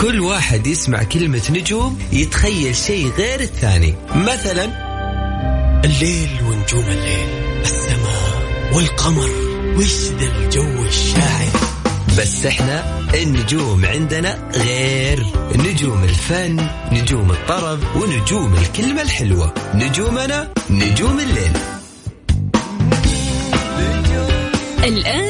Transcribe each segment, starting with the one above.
كل واحد يسمع كلمة نجوم يتخيل شيء غير الثاني. مثلا الليل ونجوم الليل السماء والقمر وش ذا الجو الشاعر. بس إحنا النجوم عندنا غير. نجوم الفن نجوم الطرب ونجوم الكلمة الحلوة. نجومنا نجوم الليل. الآن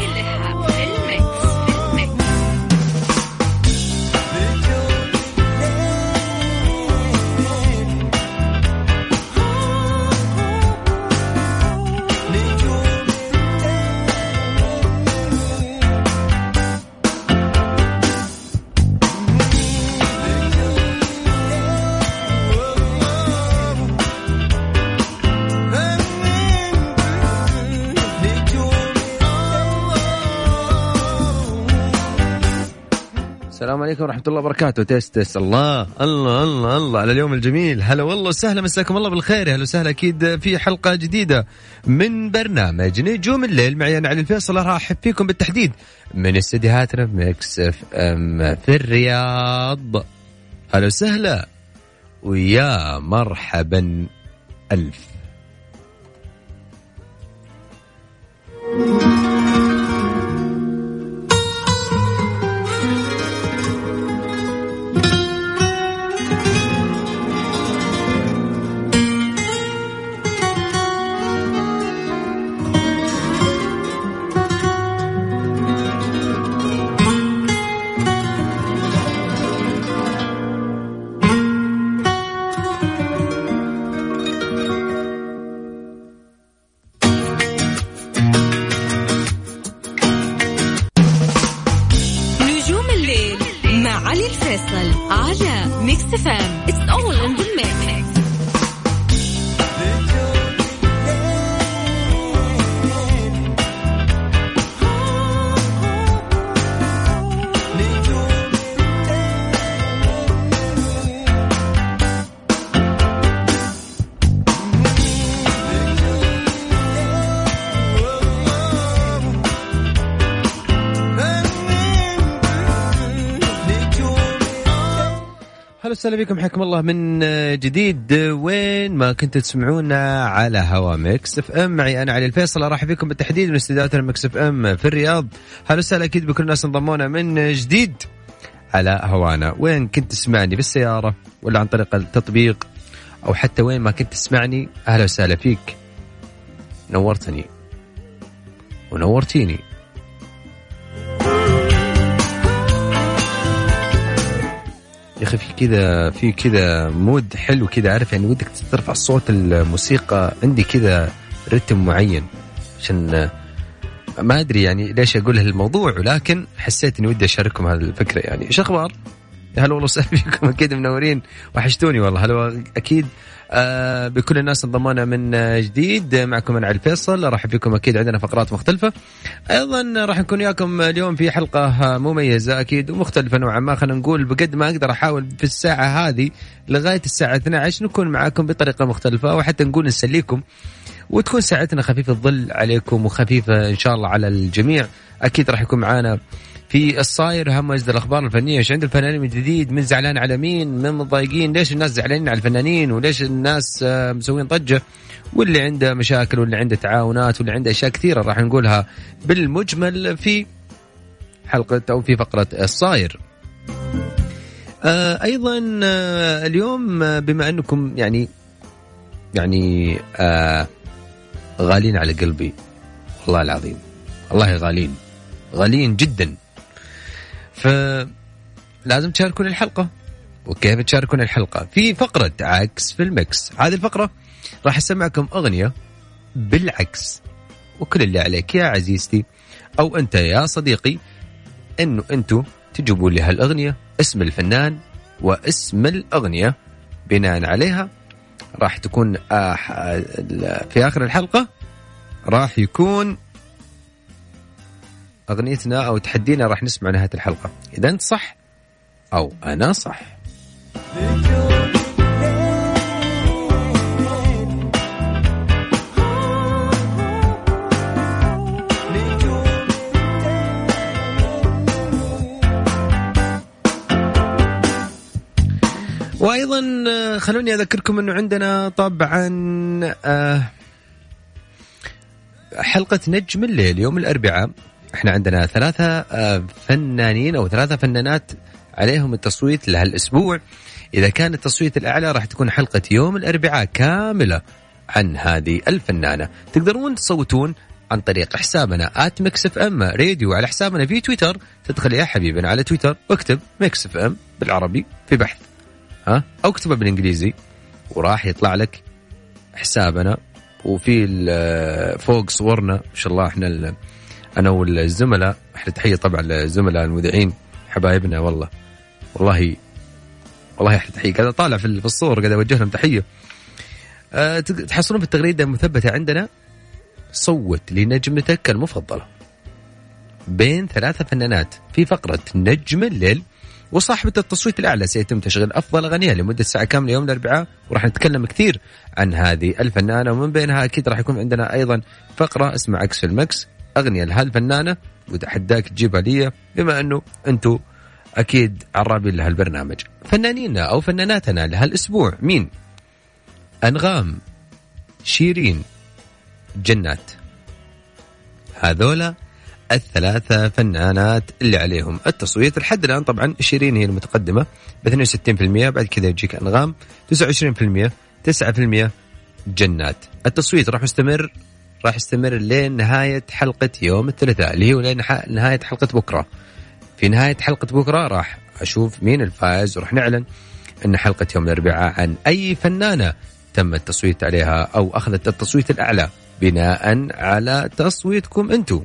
عليكم ورحمة الله وبركاته. test test الله الله الله الله. على اليوم الجميل. هلا والله وسهلا. مساكم الله بالخير. هلا وسهلا. أكيد في حلقة جديدة من برنامج نجوم الليل. معي أنا علي الفيصل. أرحب فيكم بالتحديد من استديوهاتنا Mix FM في الرياض. هلا وسهلا. ويا مرحبا. ألف. وسهلا بكم حياكم الله من جديد. وين ما كنتوا تسمعونا؟ على هوا Mix FM. معي أنا علي الفيصل أرحب فيكم بالتحديد من استديوهات ال Mix FM في الرياض. هلا وسهلا أكيد بكل الناس انضمونا من جديد على هوانا. وين كنت تسمعني؟ بالسيارة ولا عن طريق التطبيق؟ أو حتى وين ما كنت تسمعني؟ أهلا وسهلا فيك. نورتني. ونورتيني. يا أخي في كذا في كذا مود حلو كذا عارف؟ يعني ودك ترفع صوت الموسيقى عندي كذا رتم معين. عشان ما أدري يعني ليش أقول هالموضوع ولكن حسيت إني ودي أشارككم هذه الفكرة يعني. إيش أخبار؟ هلا والله وسهلا فيكم. أكيد منورين. وحشتوني والله. هلا أكيد بكل الناس انضمونا من آه، جديد. معكم أنا علي الفيصل راح فيكم أكيد عندنا فقرات مختلفة. أيضا راح نكون وياكم اليوم في حلقة آه، مميزة أكيد ومختلفة نوعا ما. خلينا نقول بقد ما أقدر أحاول في الساعة هذه لغاية الساعة 12 نكون معاكم بطريقة مختلفة وحتى نقول نسليكم وتكون ساعتنا خفيفه الظل عليكم وخفيفة إن شاء الله على الجميع. أكيد راح يكون معانا في الصاير هم اجدد الأخبار الفنية. إيش عند الفنانين من جديد؟ من زعلان على مين؟ من متضايقين؟ ليش الناس زعلانين على الفنانين؟ وليش الناس آه، مسوين ضجة؟ واللي عنده مشاكل واللي عنده تعاونات واللي عنده أشياء كثيرة راح نقولها بالمجمل في حلقة أو في فقرة الصاير. آه، أيضا آه، اليوم بما أنكم يعني يعني غالين على قلبي والله العظيم والله غالين غاليين جدا. فلازم تشاركون الحلقة. وكيف تشاركون الحلقة؟ في فقرة عكس في المكس. هذه الفقرة راح أسمعكم أغنية بالعكس. وكل اللي عليك يا عزيزتي أو أنت يا صديقي أنه أنتوا تجيبوا لي هالأغنية اسم الفنان واسم الأغنية. بناء عليها راح تكون آه في آخر الحلقة راح يكون أغنيتنا أو تحدينا راح نسمع نهايه الحلقة. إذا أنت صح أو أنا صح. وأيضا آه، خلوني أذكركم إنه عندنا طبعا آه، حلقة نجم الليل يوم الأربعاء. إحنا عندنا ثلاثة آه، فنانين أو ثلاثة فنانات عليهم التصويت لهالأسبوع. إذا كان التصويت الأعلى راح تكون حلقة يوم الأربعاء كاملة عن هذه الفنانة. تقدرون تصوتون عن طريق حسابنا at Mix FM Radio على حسابنا في تويتر. تدخل يا حبيبنا على تويتر واكتب Mix FM بالعربي في بحث. ها؟ أو اكتبه بالإنجليزي وراح يطلع لك حسابنا. وفي ال- فوق صورنا ما شاء الله إحنا أنا والزملاء إحنا تحية طبعا للزملاء المذيعين حبايبنا والله. والله والله أحلى تحية. قاعد أطالع في الصور قاعد أوجه لهم تحية. تق- تحصلون في التغريده المثبته عندنا؟ صوت لنجمتك المفضلة. بين ثلاثة فنانات في فقرة نجم الليل وصاحبة التصويت الأعلى سيتم تشغيل أفضل أغانيها لمدة ساعة كاملة يوم الأربعاء وراح نتكلم كثير عن هذه الفنانة ومن بينها أكيد راح يكون عندنا أيضا فقرة اسمها عكس في المكس. أغنية لهالفنانة وتحداك تجيبها لي بما أنه أنتم أكيد عرابين لهالبرنامج فنانينا أو فناناتنا لهالأسبوع مين؟ أنغام شيرين جنات. هذولا الثلاثة فنانات اللي عليهم. التصويت لحد الآن طبعا شيرين هي المتقدمة ب 62% بعد كذا يجيك أنغام 29% 9% جنات. التصويت راح يستمر راح يستمر لين نهاية حلقة يوم الثلاثاء اللي هو لين نهاية حلقة بكرة. في نهاية حلقة بكرة راح أشوف مين الفائز وراح نعلن أن حلقة يوم الأربعاء عن أي فنانة تم التصويت عليها أو أخذت التصويت الأعلى بناء على تصويتكم أنتم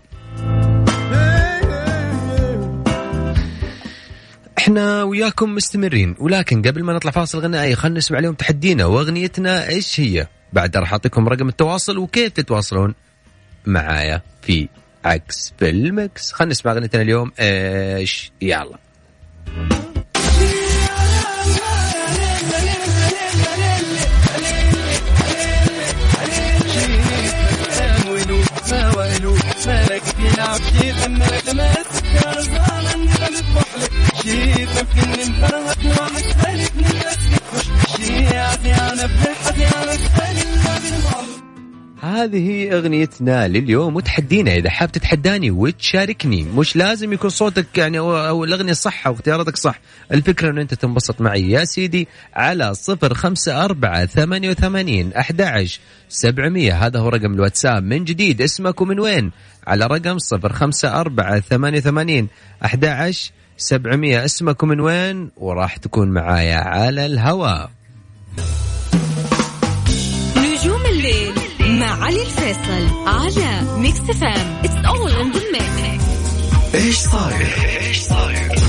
إحنا وياكم مستمرين ولكن قبل ما نطلع فاصل غنائي خلينا نسمع اليوم تحدينا وأغنيتنا إيش هي؟ بعد راح أعطيكم رقم التواصل وكيف تتواصلون معايا في عكس في المكس خلينا نسمع أغنيتنا اليوم إيش؟ يلا. هذه أغنيتنا لليوم وتحدينا إذا حاب تتحداني وتشاركني. مش لازم يكون صوتك يعني أو, الأغنية صح أو اختياراتك صح. الفكرة إنه أنت تنبسط معي. يا سيدي على صفر خمسة أربعة ثمانية وثمانين أحد سبعمية. هذا هو رقم الواتساب. من جديد اسمك ومن وين؟ على رقم صفر خمسة أربعة ثمانية وثمانين أحد سبعمية. اسمك ومن وين؟ وراح تكون معايا على الهواء. مع علي الفيصل على Mix FM it's all in the mix إيش صاير؟ إيش صاير؟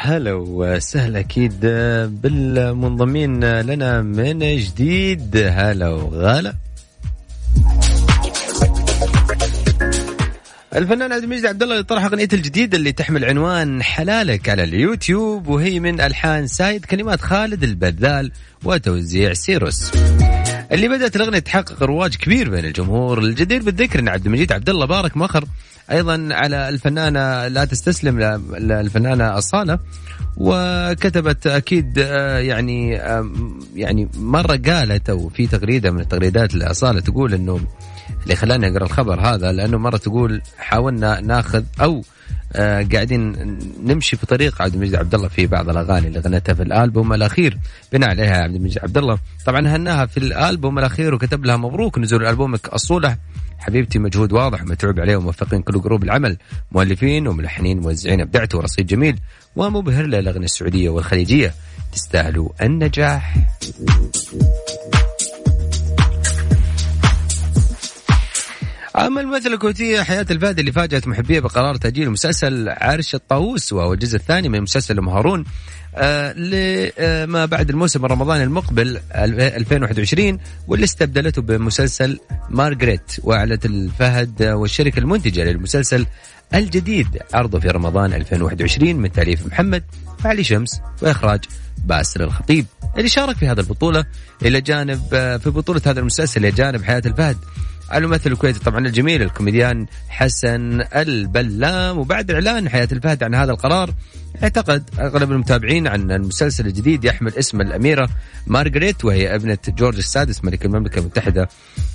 هلا وسهلا أكيد بالمنضمين لنا من جديد. هلا وغلا. الفنان عبد المجيد عبد الله اللي طرح اغنيته الجديده اللي تحمل عنوان حلالك على اليوتيوب وهي من ألحان سايد كلمات خالد البذال وتوزيع سيروس. اللي بدأت الأغنية تحقق رواج كبير بين الجمهور. الجدير بالذكر إن عبد المجيد عبد الله بارك مخر. أيضا على الفنانة لا تستسلم للفنانة اصاله وكتبت أكيد آه، يعني يعني مرة قالت أو في تغريدة من التغريدات لاصاله تقول إنه اللي خلاني أقرأ الخبر هذا لأنه مرة تقول حاولنا ناخذ أو آه قاعدين نمشي في طريق عبد المجيد عبد الله في بعض الأغاني اللي غنتها في الألبوم الأخير بناء عليها عبد المجيد عبد الله طبعا هناها في الألبوم الأخير وكتب لها مبروك نزول ألبومك اصوله حبيبتي مجهود واضح ومتعوب عليه وموفقين كل group العمل. مؤلفين وملحنين موزعين ابدعتوا ورصيد جميل. ومبهر للأغنية السعودية والخليجية. تستاهلوا النجاح. أما الممثلة الكويتية حياة الفهد اللي فاجأت محبيه بقرار تأجيل مسلسل عرش الطاووس وهو الجزء الثاني من مسلسل ام هارون لما بعد الموسم الرمضاني المقبل 2021 واللي استبدلته بمسلسل مارغريت وأعلنت الفهد والشركة المنتجة للمسلسل الجديد عرضه في رمضان 2021 من تأليف محمد علي شمس وإخراج باسل الخطيب. اللي شارك في هذه البطولة إلى جانب في بطولة هذا المسلسل إلى جانب حياة الفهد. الممثل الكويتي طبعا الجميل الكوميديان حسن البلام. وبعد إعلان حياة الفهد عن هذا القرار اعتقد أغلب المتابعين عن المسلسل الجديد يحمل اسم الأميرة مارغريت وهي ابنة جورج السادس ملك المملكة المتحدة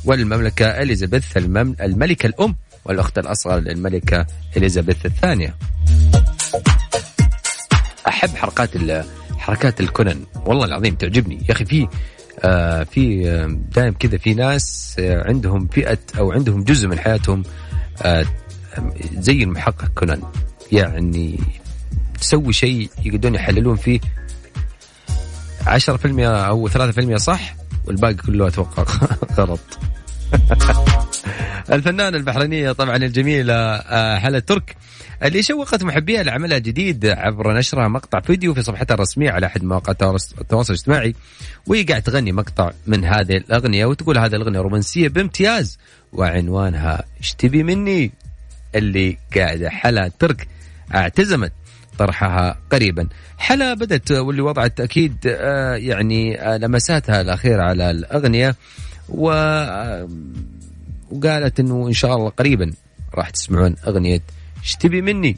والمملكة إليزابيث المم... الملكة الأم والأخت الأصغر للملكة إليزابيث الثانية. أحب حركات حركات الكونن والله العظيم تعجبني. يا أخي في في آه دائم كذا في ناس آه عندهم فئة أو عندهم جزء من حياتهم آه زي المحقق كونان. يعني تسوي شيء يقدرون يحللون فيه 10% أو 3% صح والباقي كله أتوقع غلط. الفنانة البحرينية طبعا الجميلة آه، هلا ترك. اللي شوقت محبيها لعملها جديد عبر نشرها مقطع فيديو في صفحتها الرسمية على أحد مواقع التواصل الاجتماعي. وهي قاعد تغني مقطع من هذه الأغنية وتقول هذه الأغنية رومانسية بامتياز وعنوانها إيش تبي مني؟ اللي قاعدة حلا ترك اعتزمت طرحها قريبا. حلا بدت واللي وضعت أكيد آه، يعني آه، لمساتها الأخيرة على الأغنية و وقالت إنه إن شاء الله قريبا راح تسمعون أغنية إيش تبي مني؟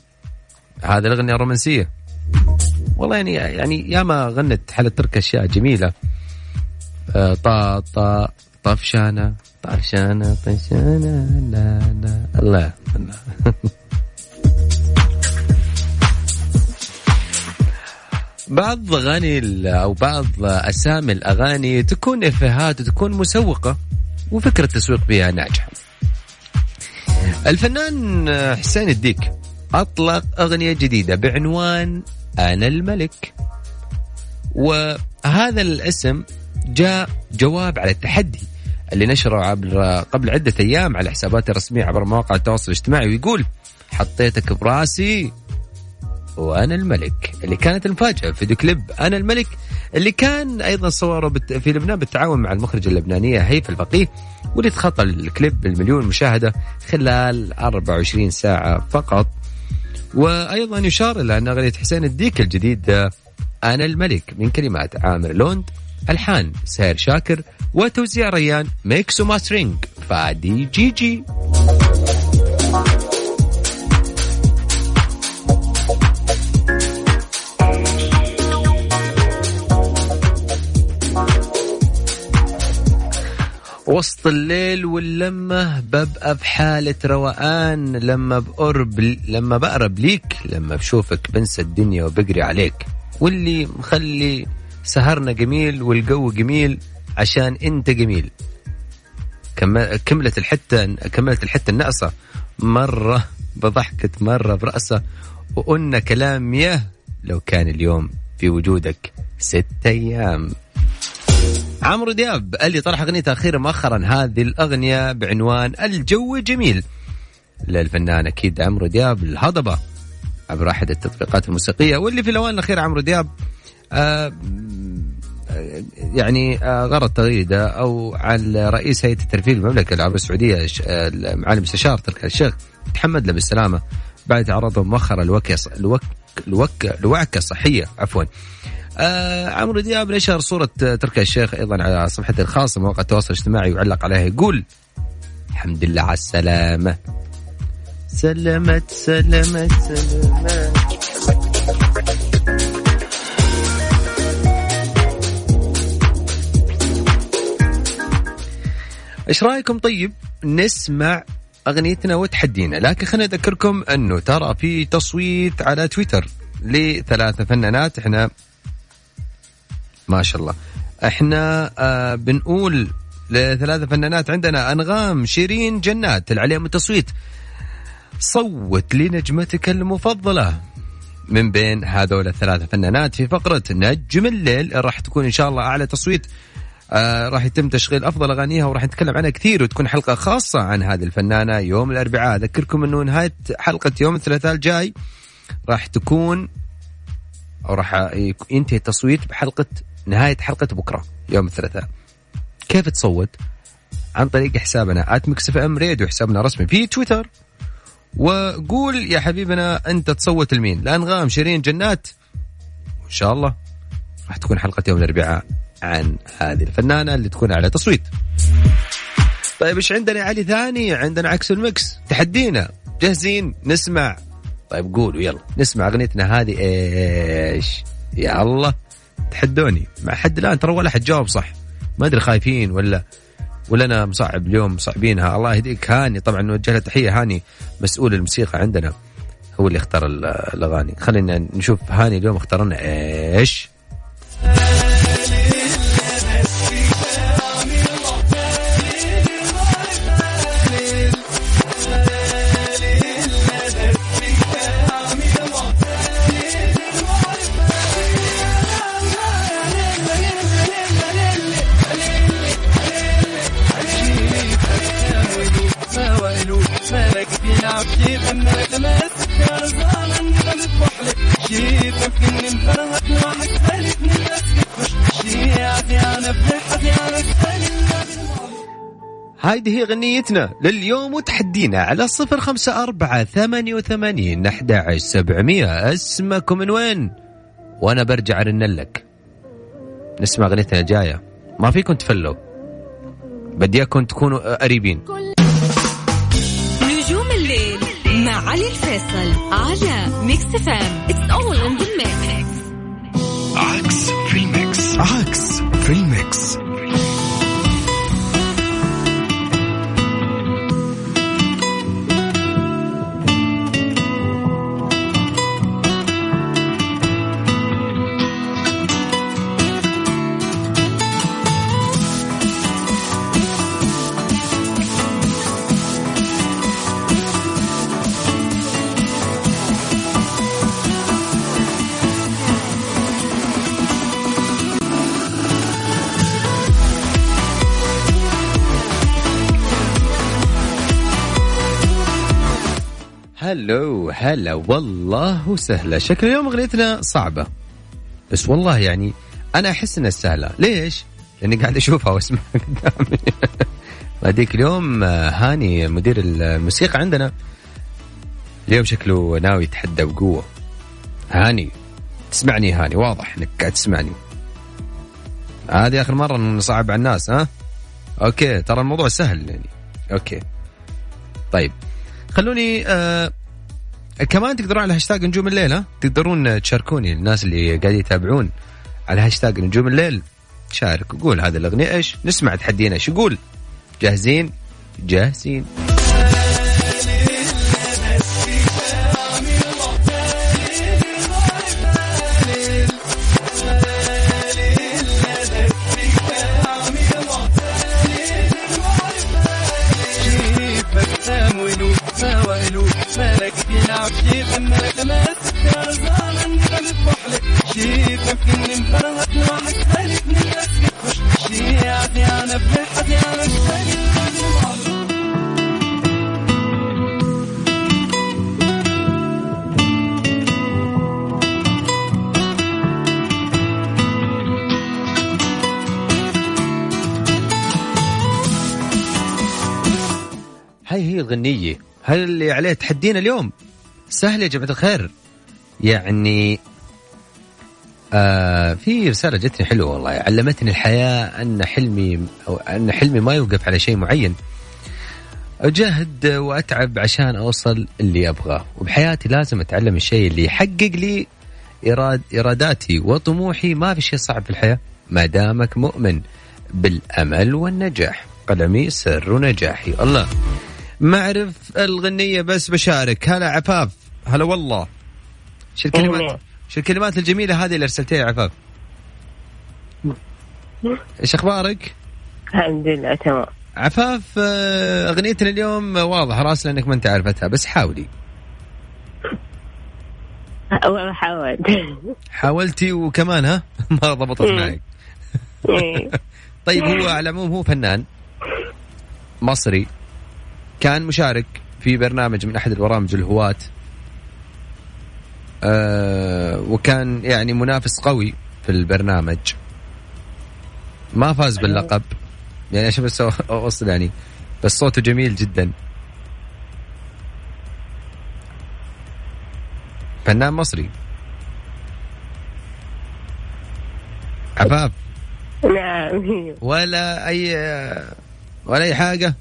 هذه الأغنية الرومانسية. والله يعني يعني ياما غنت حلا ترك أشياء جميلة. آه، طا طا طفشانة طفشانة طفشانة لا لا الله. بعض أغاني أو بعض أسامي الأغاني تكون إفيهات وتكون مسوقة وفكرة التسويق فيها ناجحة. الفنان حسين الديك أطلق أغنية جديدة بعنوان أنا الملك. وهذا الاسم جاء جواب على التحدي اللي نشره عبر قبل عدة أيام على حساباته الرسمية عبر مواقع التواصل الاجتماعي ويقول حطيتك براسي وأنا الملك اللي كانت المفاجأة فيديو كليب أنا الملك اللي كان أيضا صوره في لبنان بالتعاون مع المخرجه اللبنانية هيفا الفقيه واللي تخطى الكليب بالمليون مشاهدة خلال 24 ساعة فقط. وأيضا يشار إلى أن أغنية حسين الديك الجديد أنا الملك من كلمات عامر لوند ألحان سير شاكر وتوزيع ريان mix و mastering فادي جيجي. جي وسط الليل واللمة ببقى بحالة روقان لما بقرب لما بقرب ليك لما بشوفك بنسى الدنيا وبقري عليك. واللي مخلي سهرنا جميل والجو جميل عشان انت جميل. كملت الحتة كملت الحتة الناقصة مرة بضحكت مرة برأسه وقلنا كلام ياه لو كان اليوم في وجودك ست أيام. عمرو دياب اللي طرح اغنيته أخيرا مؤخرا هذه الأغنية بعنوان الجو جميل. للفنان أكيد عمرو دياب الهضبة عبر أحد التطبيقات الموسيقية. واللي في الأوان الأخيرة عمرو دياب آه يعني آه غرد تغريدة أو على رئيس هيئة الترفيه المملكة العربيه السعودية آه، معالي المستشار تركي الشيخ تحمد له بالسلامة بعد تعرضه مؤخرا لوكه لوك لوك لوعكة صحية عفوا. آه عمرو دياب نشر صورة تركي الشيخ أيضا على صفحته الخاصة مواقع التواصل الاجتماعي وعلق عليها يقول الحمد لله على السلامة. سلمت سلمت سلمت إيش رأيكم؟ طيب نسمع أغنيتنا وتحدينا لكن خليني أذكركم أنه ترى في تصويت على تويتر لثلاثة فنانات إحنا ما شاء الله. إحنا آه بنقول لثلاثة فنانات عندنا أنغام شيرين جنات اللي عليهم التصويت. صوت لنجمتك المفضلة. من بين هذول الثلاثة فنانات في فقرة نجم الليل راح تكون إن شاء الله أعلى تصويت آه راح يتم تشغيل أفضل أغانيها وراح نتكلم عنها كثير وتكون حلقة خاصة عن هذه الفنانة يوم الأربعاء. أذكركم إنه نهاية حلقة يوم الثلاثاء الجاي راح تكون أو راح ينتهي التصويت بحلقة نهاية حلقة بكرة يوم الثلاثاء. كيف تصوت؟ عن طريق حسابنا @Mix FM Radio حسابنا الرسمي في تويتر. وقول يا حبيبنا أنت تصوت لمين؟ لأنغام شيرين جنات. وإن شاء الله راح تكون حلقة يوم الأربعاء عن هذه الفنانة اللي تكون أعلى تصويت. طيب إيش عندنا علي ثاني؟ عندنا عكس ال mix تحدينا جاهزين؟ نسمع. طيب قولوا يلا. نسمع أغنيتنا هذه. إيش؟ يا الله. تحدوني. مع حد الآن ترى ولا حد جاوب صح. ما أدري خايفين ولا ولا أنا مصعب اليوم مصعبينها. الله يهديك. هاني طبعا نوجه له تحية. هاني مسؤول الموسيقى عندنا. هو اللي اختار الأغاني. خلينا نشوف. هاني اليوم اختار لنا إيش؟ هذه هي غنيتنا لليوم وتحدينا على صفر خمسة أربعة ثمانية وثمانين أحد سبعمية. اسمكم من وين؟ وأنا برجع أرنلك نسمع غنيتنا الجاية ما فيكم تفلوا. بديكم تكونوا قريبين. علي الفيصل على Mix FM it's all in the عكس في عكس في هلو هلا والله وسهلا شكل اليوم اغنيتنا صعبة. بس والله يعني أنا أحس إنها سهلة. ليش؟ لأني قاعد أشوفها واسمعها قدامي. هذيك اليوم آه، هاني مدير الموسيقى عندنا. اليوم شكله ناوي يتحدى بقوة. هاني تسمعني هاني. واضح إنك قاعد تسمعني. هذه آخر مرة نصعب على الناس ها؟ okay ترى الموضوع سهل يعني. okay. طيب. خلوني آه كمان تقدرون على هاشتاج نجوم الليل ها؟ تقدرون تشاركوني الناس اللي قاعد يتابعون على هاشتاج نجوم الليل. شارك وقول هذه الأغنية إيش؟ نسمع تحدينا إيش يقول جاهزين؟ جاهزين. اللي عليه تحدينا اليوم. سهل يا جماعة الخير. يعني آه في رسالة جتني حلوة والله. علمتني الحياة أن حلمي أو أن حلمي ما يوقف على شيء معين. أجاهد وأتعب عشان أوصل اللي أبغاه. وبحياتي لازم أتعلم الشيء اللي يحقق لي إراد إراداتي وطموحي. ما في شيء صعب في الحياة. ما دامك مؤمن بالأمل والنجاح. قلمي سر نجاحي. الله. ما أعرف الغنية بس بشارك. هلا عفاف. هلا والله. شو الكلمات شو الكلمات الجميلة هذه اللي أرسلتيها يا عفاف؟ إيش أخبارك؟ الحمد لله تمام. عفاف آه، أغنيتنا اليوم واضح راسنا أنك ما أنت عارفتها بس حاولي. والله حاولت. حاولتي وكمان ها؟ ما ضبطت. معك. طيب هو على العموم هو فنان مصري. كان مشارك في برنامج من أحد البرامج الهواة. آه وكان يعني منافس قوي في البرنامج. ما فاز باللقب. يعني عشان بس أوصل يعني. بس صوته جميل جدا. فنان مصري. عفاف. نعم. ولا اي ولا أي حاجة؟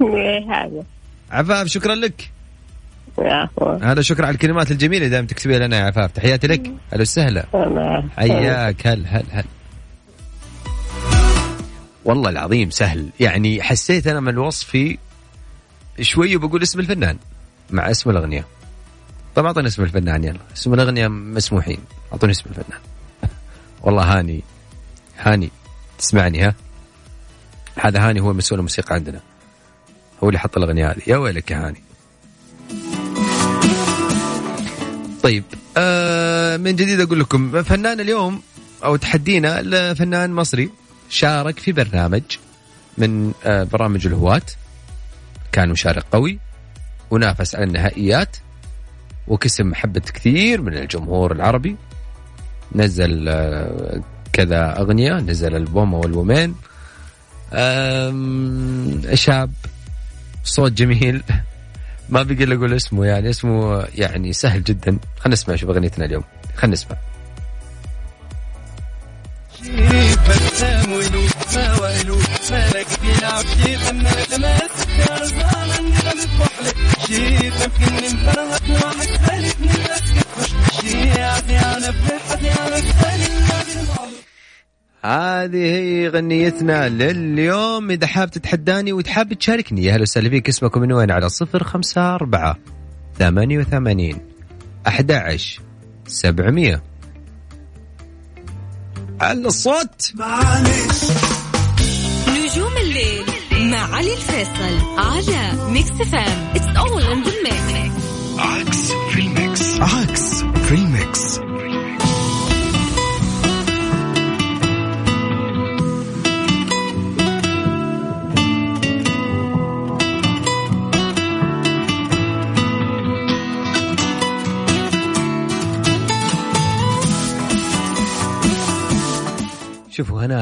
اي حاجة عفاف شكرا لك. هذا شكرا على الكلمات الجميلة دائما تكتبيها لنا يا عفاف. تحياتي لك. هلا وسهلا. حياك. هل هل هل. والله العظيم سهل. يعني حسيت أنا من وصفي شوي وبقول اسم الفنان مع اسم الأغنية. طب أعطوني اسم الفنان يلا. اسم الأغنية مسموحين أعطوني اسم الفنان. والله هاني هاني تسمعني ها؟ هذا هاني هو مسؤول الموسيقى عندنا. هو اللي حط الأغنية هذه. يا ويلك يا هاني. طيب آه من جديد أقول لكم فنان اليوم أو تحدينا لفنان مصري شارك في برنامج من آه برامج الهواة. كان مشارك قوي ونافس على النهائيات وكسب محبة كثير من الجمهور العربي. نزل آه كذا أغنية نزل ألبوم آم، شاب صوت جميل. ما بقي الا أقول اسمه يعني اسمه يعني سهل جدا. خلينا نسمع شوف أغنيتنا اليوم. خلينا نسمع. هذه هي غنيتنا لليوم. إذا حاب تتحداني وحاب تشاركني يا هلا وسهلا فيك. اسمكم من وين؟ على صفر خمسة أربعة ثمانية وثمانين أحد عشر سبعمية. على الصوت. نجوم الليل مع علي الفيصل على Mix FM it's all in the mix عكس في ال mix. عكس في ال mix.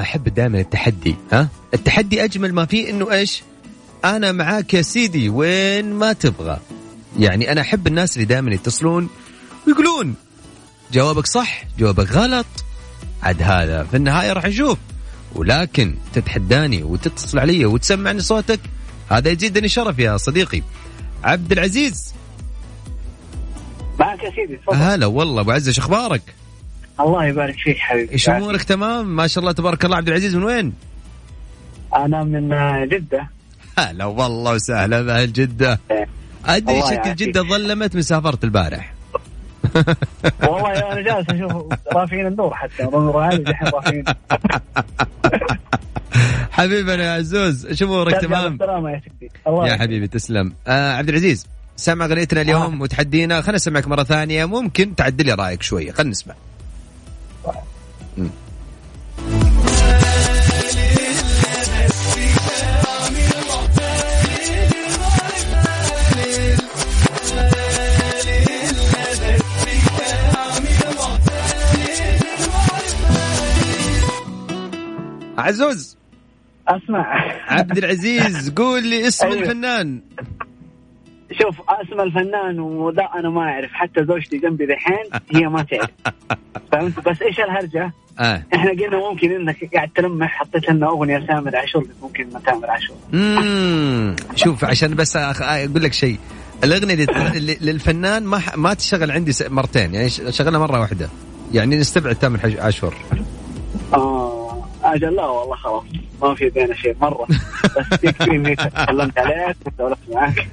أحب دائما التحدي ها؟ التحدي أجمل ما فيه إنه إيش؟ أنا معاك يا سيدي وين ما تبغى. يعني أنا أحب الناس اللي دائما يتصلون ويقولون جوابك صح جوابك غلط. عاد هذا في النهاية راح نشوف. ولكن تتحداني وتتصل علي وتسمعني صوتك هذا يزيدني شرف يا صديقي. عبد العزيز. معك يا سيدي تفضل. هلا والله أبو عزة أخبارك؟ الله يبارك فيك حبيبي. إيش أمورك؟ تمام؟ ما شاء الله تبارك الله. عبد العزيز من وين؟ أنا من آه، جدة. هلا والله وسهلا باهل جدة. أدري شكل. جدة ظلمت من سافرت البارح. والله أنا جالس أشوف رافعين النور حتى. النور عالي رافعين. حبيبنا يا عزوز شو أمورك؟ تمام؟ يا. حبيبي تسلم. آه عبد العزيز سمع اغنيتنا اليوم وتحدينا. خلينا نسمعك مرة ثانية. ممكن تعدل لي رأيك شوية. خلينا نسمع. عزوز. أسمع. عبد العزيز قول لي اسم أيوه. الفنان. شوف اسم الفنان وذا أنا ما أعرف حتى زوجتي جنبي دحين هي ما تعرف. فهمت؟ بس إيش الهرجة؟ آه. إحنا قلنا ممكن إنك قاعد تلمح حطيت لنا أغنية سامر عاشور ممكن ما تامر عاشور. امم شوف عشان بس أخ... أقول لك شيء. الأغنية اللي- للفنان ما ما تشتغل عندي مرتين يعني شغلها مرة واحدة. يعني نستبعد تامر عاشور. أجل لا والله خلاص ما في بينا شيء مرة. بس يكفي اني تكلمت عليك وسولفت معك.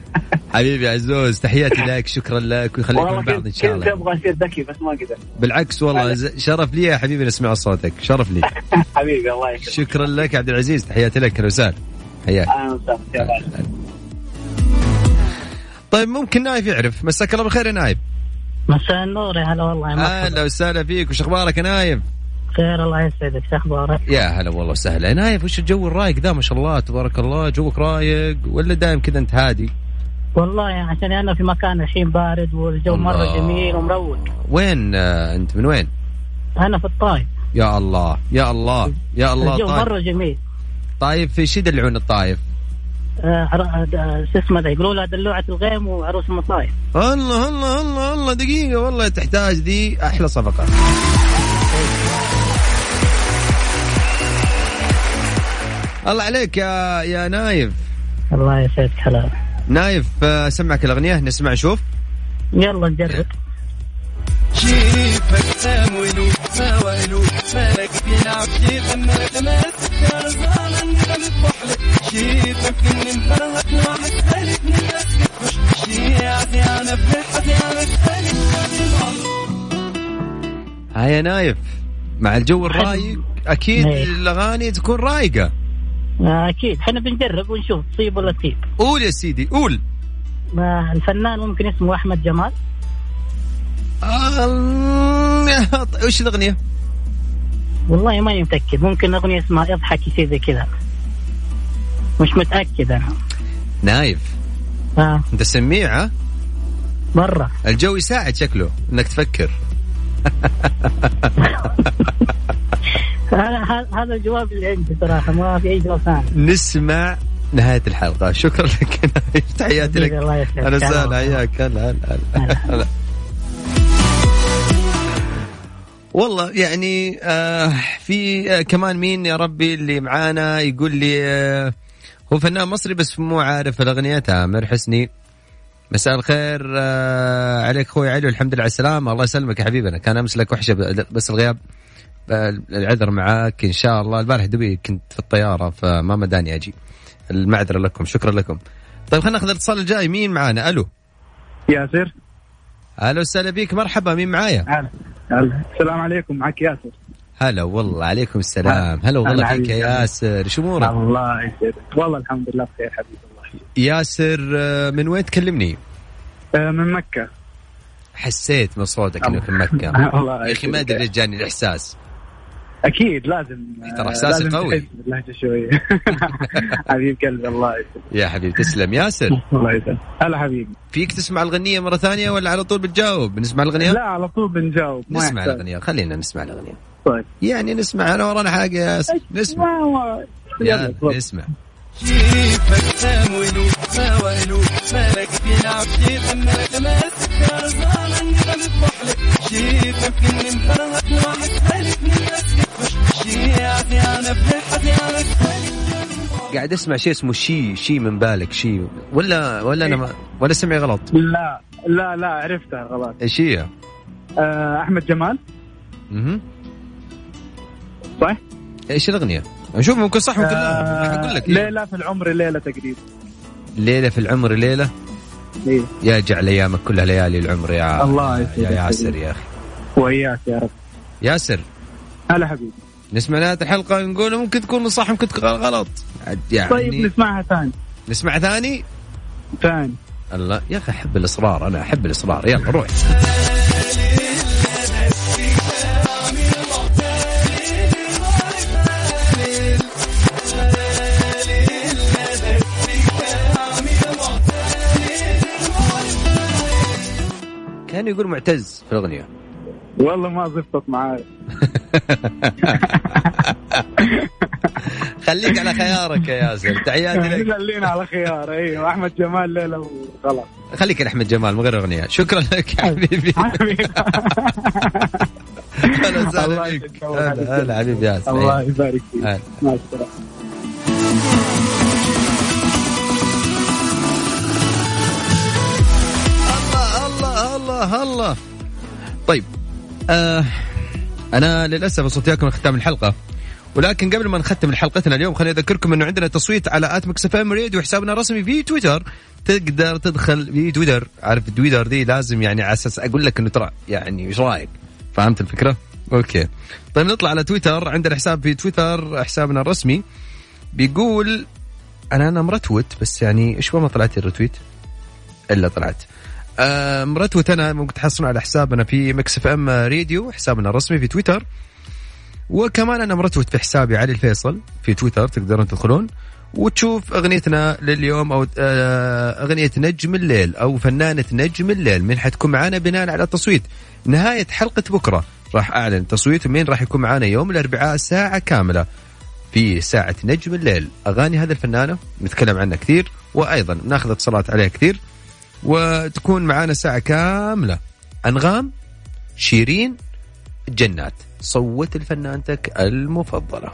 حبيبي عزوز تحياتي لك شكرا لك ويخليك من بعض إن شاء كنت الله أبغى أصير ذكي بس ما قدرت. بالعكس والله ز- شرف لي يا حبيبي نسمع صوتك. شرف لي. حبيبي الله يكرمك شكرا لك عبد العزيز تحياتي لك أهلا وسهلا. حياك. طيب ممكن نايف يعرف. مساك الله بالخير يا نايف. مساء النور يا هلا والله. يا مرحبا أهلا وسهلا فيك وش أخبارك يا نايف؟ خير الله يسعدك شو أخبارك؟ يا هلا والله وسهلا. نايف وش الجو الرايق؟ ذا ما شاء الله تبارك الله جوك رايق ولا دايم كذا أنت هادي؟ والله يعني عشان أنا في مكان الحين بارد والجو الله. مره جميل ومروق. وين آه، أنت من وين؟ أنا في الطايف يا الله يا الله يا الله الجو طيب مرة جميل. طيب في شي يدلعون الطايف آه، آه، شو اسمه ده يقولوا لها دلوعة الغيم وعروس المصايف الله الله الله الله دقيقة والله تحتاج دي أحلى صفقة. الله عليك يا يا نايف. الله يسعدك هلا. نايف آه، سمعك الأغنية نسمع نشوف. يلا نجرب. كيفك تاولو تاولو مالك بيلعب كيف اما تماسك يا رزان أنا مذبح لك كيفك اني مفرهد واحد ثالث من الناس بتخش شيعتي أنا فرحتي أنا ثالث هاي يا نايف مع الجو الرايق أكيد إيه. الأغاني تكون رايقة. آه، أكيد. إحنا بنجرب ونشوف تصيب ولا تسيب قول يا سيدي قول. آه، الفنان ممكن اسمه أحمد جمال. وش الأغنية؟ والله ماني متأكد. ممكن أغنية اسمها اضحك شيء زي كذا. مش متأكد أنا. نايف. آه. أنت سميع ها؟ مرة. الجو يساعد شكله إنك تفكر. هذا الجواب اللي عندي صراحة ما في أي جواب ثاني. نسمع نهاية الحلقة. شكرا لك. تحياتي لك. وسهلا. هلا. حياك هلا هلا والله يعني آه في آه كمان مين يا ربي اللي معانا يقول لي آه هو فنان مصري بس مو عارف الأغنية تامر حسني. مساء الخير آه عليك أخوي علي والحمد لله على السلامة الله يسلمك يا حبيبنا كان أمس لك وحشة ب- بس الغياب العذر معاك إن شاء الله. البارح دبي كنت في الطيارة فما مداني أجي. المعذرة لكم شكرا لكم. طيب خلينا ناخذ الاتصال الجاي. مين معانا؟ ألو. ياسر. أهلا وسهلا بيك. مرحبا مين معايا؟ هلا. هلا. السلام عليكم معك ياسر. هلا والله عليكم السلام. هلا والله فيك. يا ياسر. شو أمورك؟ الله يسعدك. والله الحمد لله بخير حبيبي. ياسر آه، من وين تكلمني؟ آه، من مكة. حسيت من صوتك إنه في مكة. يا أخي ما أدري ليش جاني الإحساس. أكيد لازم ترى آه، إحساسي لازم قوي. تحس باللهجة شوية حبيب قلبي الله يسعدك يا حبيبي تسلم. ياسر. الله يسعدك هلا حبيبي. فيك تسمع الغنية مرة ثانية ولا على طول بتجاوب؟ نسمع الغنية لا على طول بنجاوب. نسمع. الأغنية. خلينا نسمع الأغنية. طيب. يعني نسمع أنا ورانا ياسر نسمع. يلا،. نسمع. كيفك مالك كيف يا لك كيفك اني مفرهد من شيعتي أنا قاعد أسمع شيء اسمه شي شي من بالك شي ولا ولا أنا ما ولا سمعي غلط لا لا لا عرفتها غلط إيش هي؟ آه، أحمد جمال مهم. صح؟ إيش الأغنية؟ أشوف ممكن صح ممكن لا. آه، أقول لك. ليلة في العمر ليلة تقريبا. ليلة في العمر ليلة؟ إيه. يا جعل أيامك كلها ليالي العمر يا الله يا ياسر يا أخي. وإياك يا رب. ياسر. هلا حبيبي. نسمع نهايه الحلقة نقول ممكن تكون صح ممكن تكون غلط. يعني طيب نسمعها ثاني. نسمع ثاني؟ ثاني. الله يا أخي أحب الإصرار أنا أحب الإصرار. يلا روح. كان يقول معتز في الأغنية. والله ما زبطت معاي. خليك على خيارك يا ياسر. تحياتي لك. خلينا على خيار أيوه احمد جمال ليلة وخلاص. خليك لاحمد جمال من غير أغنية. شكرا لك يا حبيبي. هلا الله وسهلا. بك هلا حبيبي ياسر. الله يبارك فيك. مع السلامة. طيب. آه أنا للأسف وصلت لكم ختام الحلقة ولكن قبل ما نختم حلقتنا اليوم خليني أذكركم إنه عندنا تصويت على at Mix FM Radio حسابنا الرسمي في تويتر. تقدر تدخل في تويتر. عارف تويتر دي لازم يعني على أساس أقول لك إنه ترى يعني إيش رأيك؟ فهمت الفكرة؟ okay. طيب نطلع على تويتر. عندنا حساب في تويتر حسابنا الرسمي. بيقول أنا أنا مرتوت بس يعني إيش ما طلعت ال retweet؟ إلا طلعت. آه، مرتوت أنا ممكن تحصلون على حسابنا في Mix FM Radio حسابنا الرسمي في تويتر. وكمان أنا مرتبط في حسابي علي الفيصل في تويتر تقدرون تدخلون. وتشوف أغنيتنا لليوم أو آه، أغنية نجم الليل أو فنانة نجم الليل من حتكون معانا بناء على تصويت نهاية حلقة بكرة راح أعلن تصويت مين راح يكون معانا يوم الأربعاء ساعة كاملة في ساعة نجم الليل. أغاني هذه الفنانة نتكلم عنها كثير وأيضا ناخذ اتصالات عليها كثير. وتكون معانا ساعة كاملة أنغام شيرين جنات صوت لفنانتك المفضلة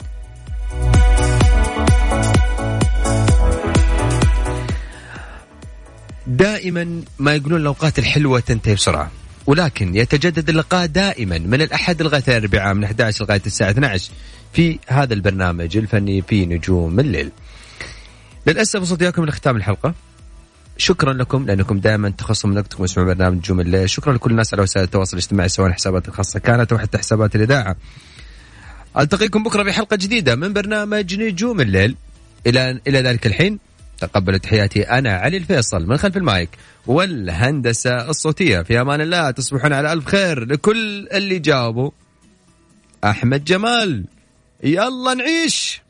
دائما ما يقولون الأوقات الحلوة تنتهي بسرعة ولكن يتجدد اللقاء دائما من الأحد لغاية الأربعاء من 11 لغاية الساعة 12 في هذا البرنامج الفني في نجوم الليل. للأسف وصلت اياكم لختام الحلقة. شكرا لكم لأنكم دائما تخصصوا من وقتكم تسمعون برنامج نجوم الليل، شكرا لكل الناس على وسائل التواصل الاجتماعي سواء الحسابات الخاصة. كانت أو حتى حسابات الإذاعة. ألتقيكم بكرة في حلقه جديدة من برنامج نجوم الليل. إلى إلى ذلك الحين تقبلوا تحياتي أنا علي الفيصل من خلف المايك والهندسة الصوتية. في أمان الله تصبحون على ألف خير لكل اللي جاوبوا. أحمد جمال يلا نعيش.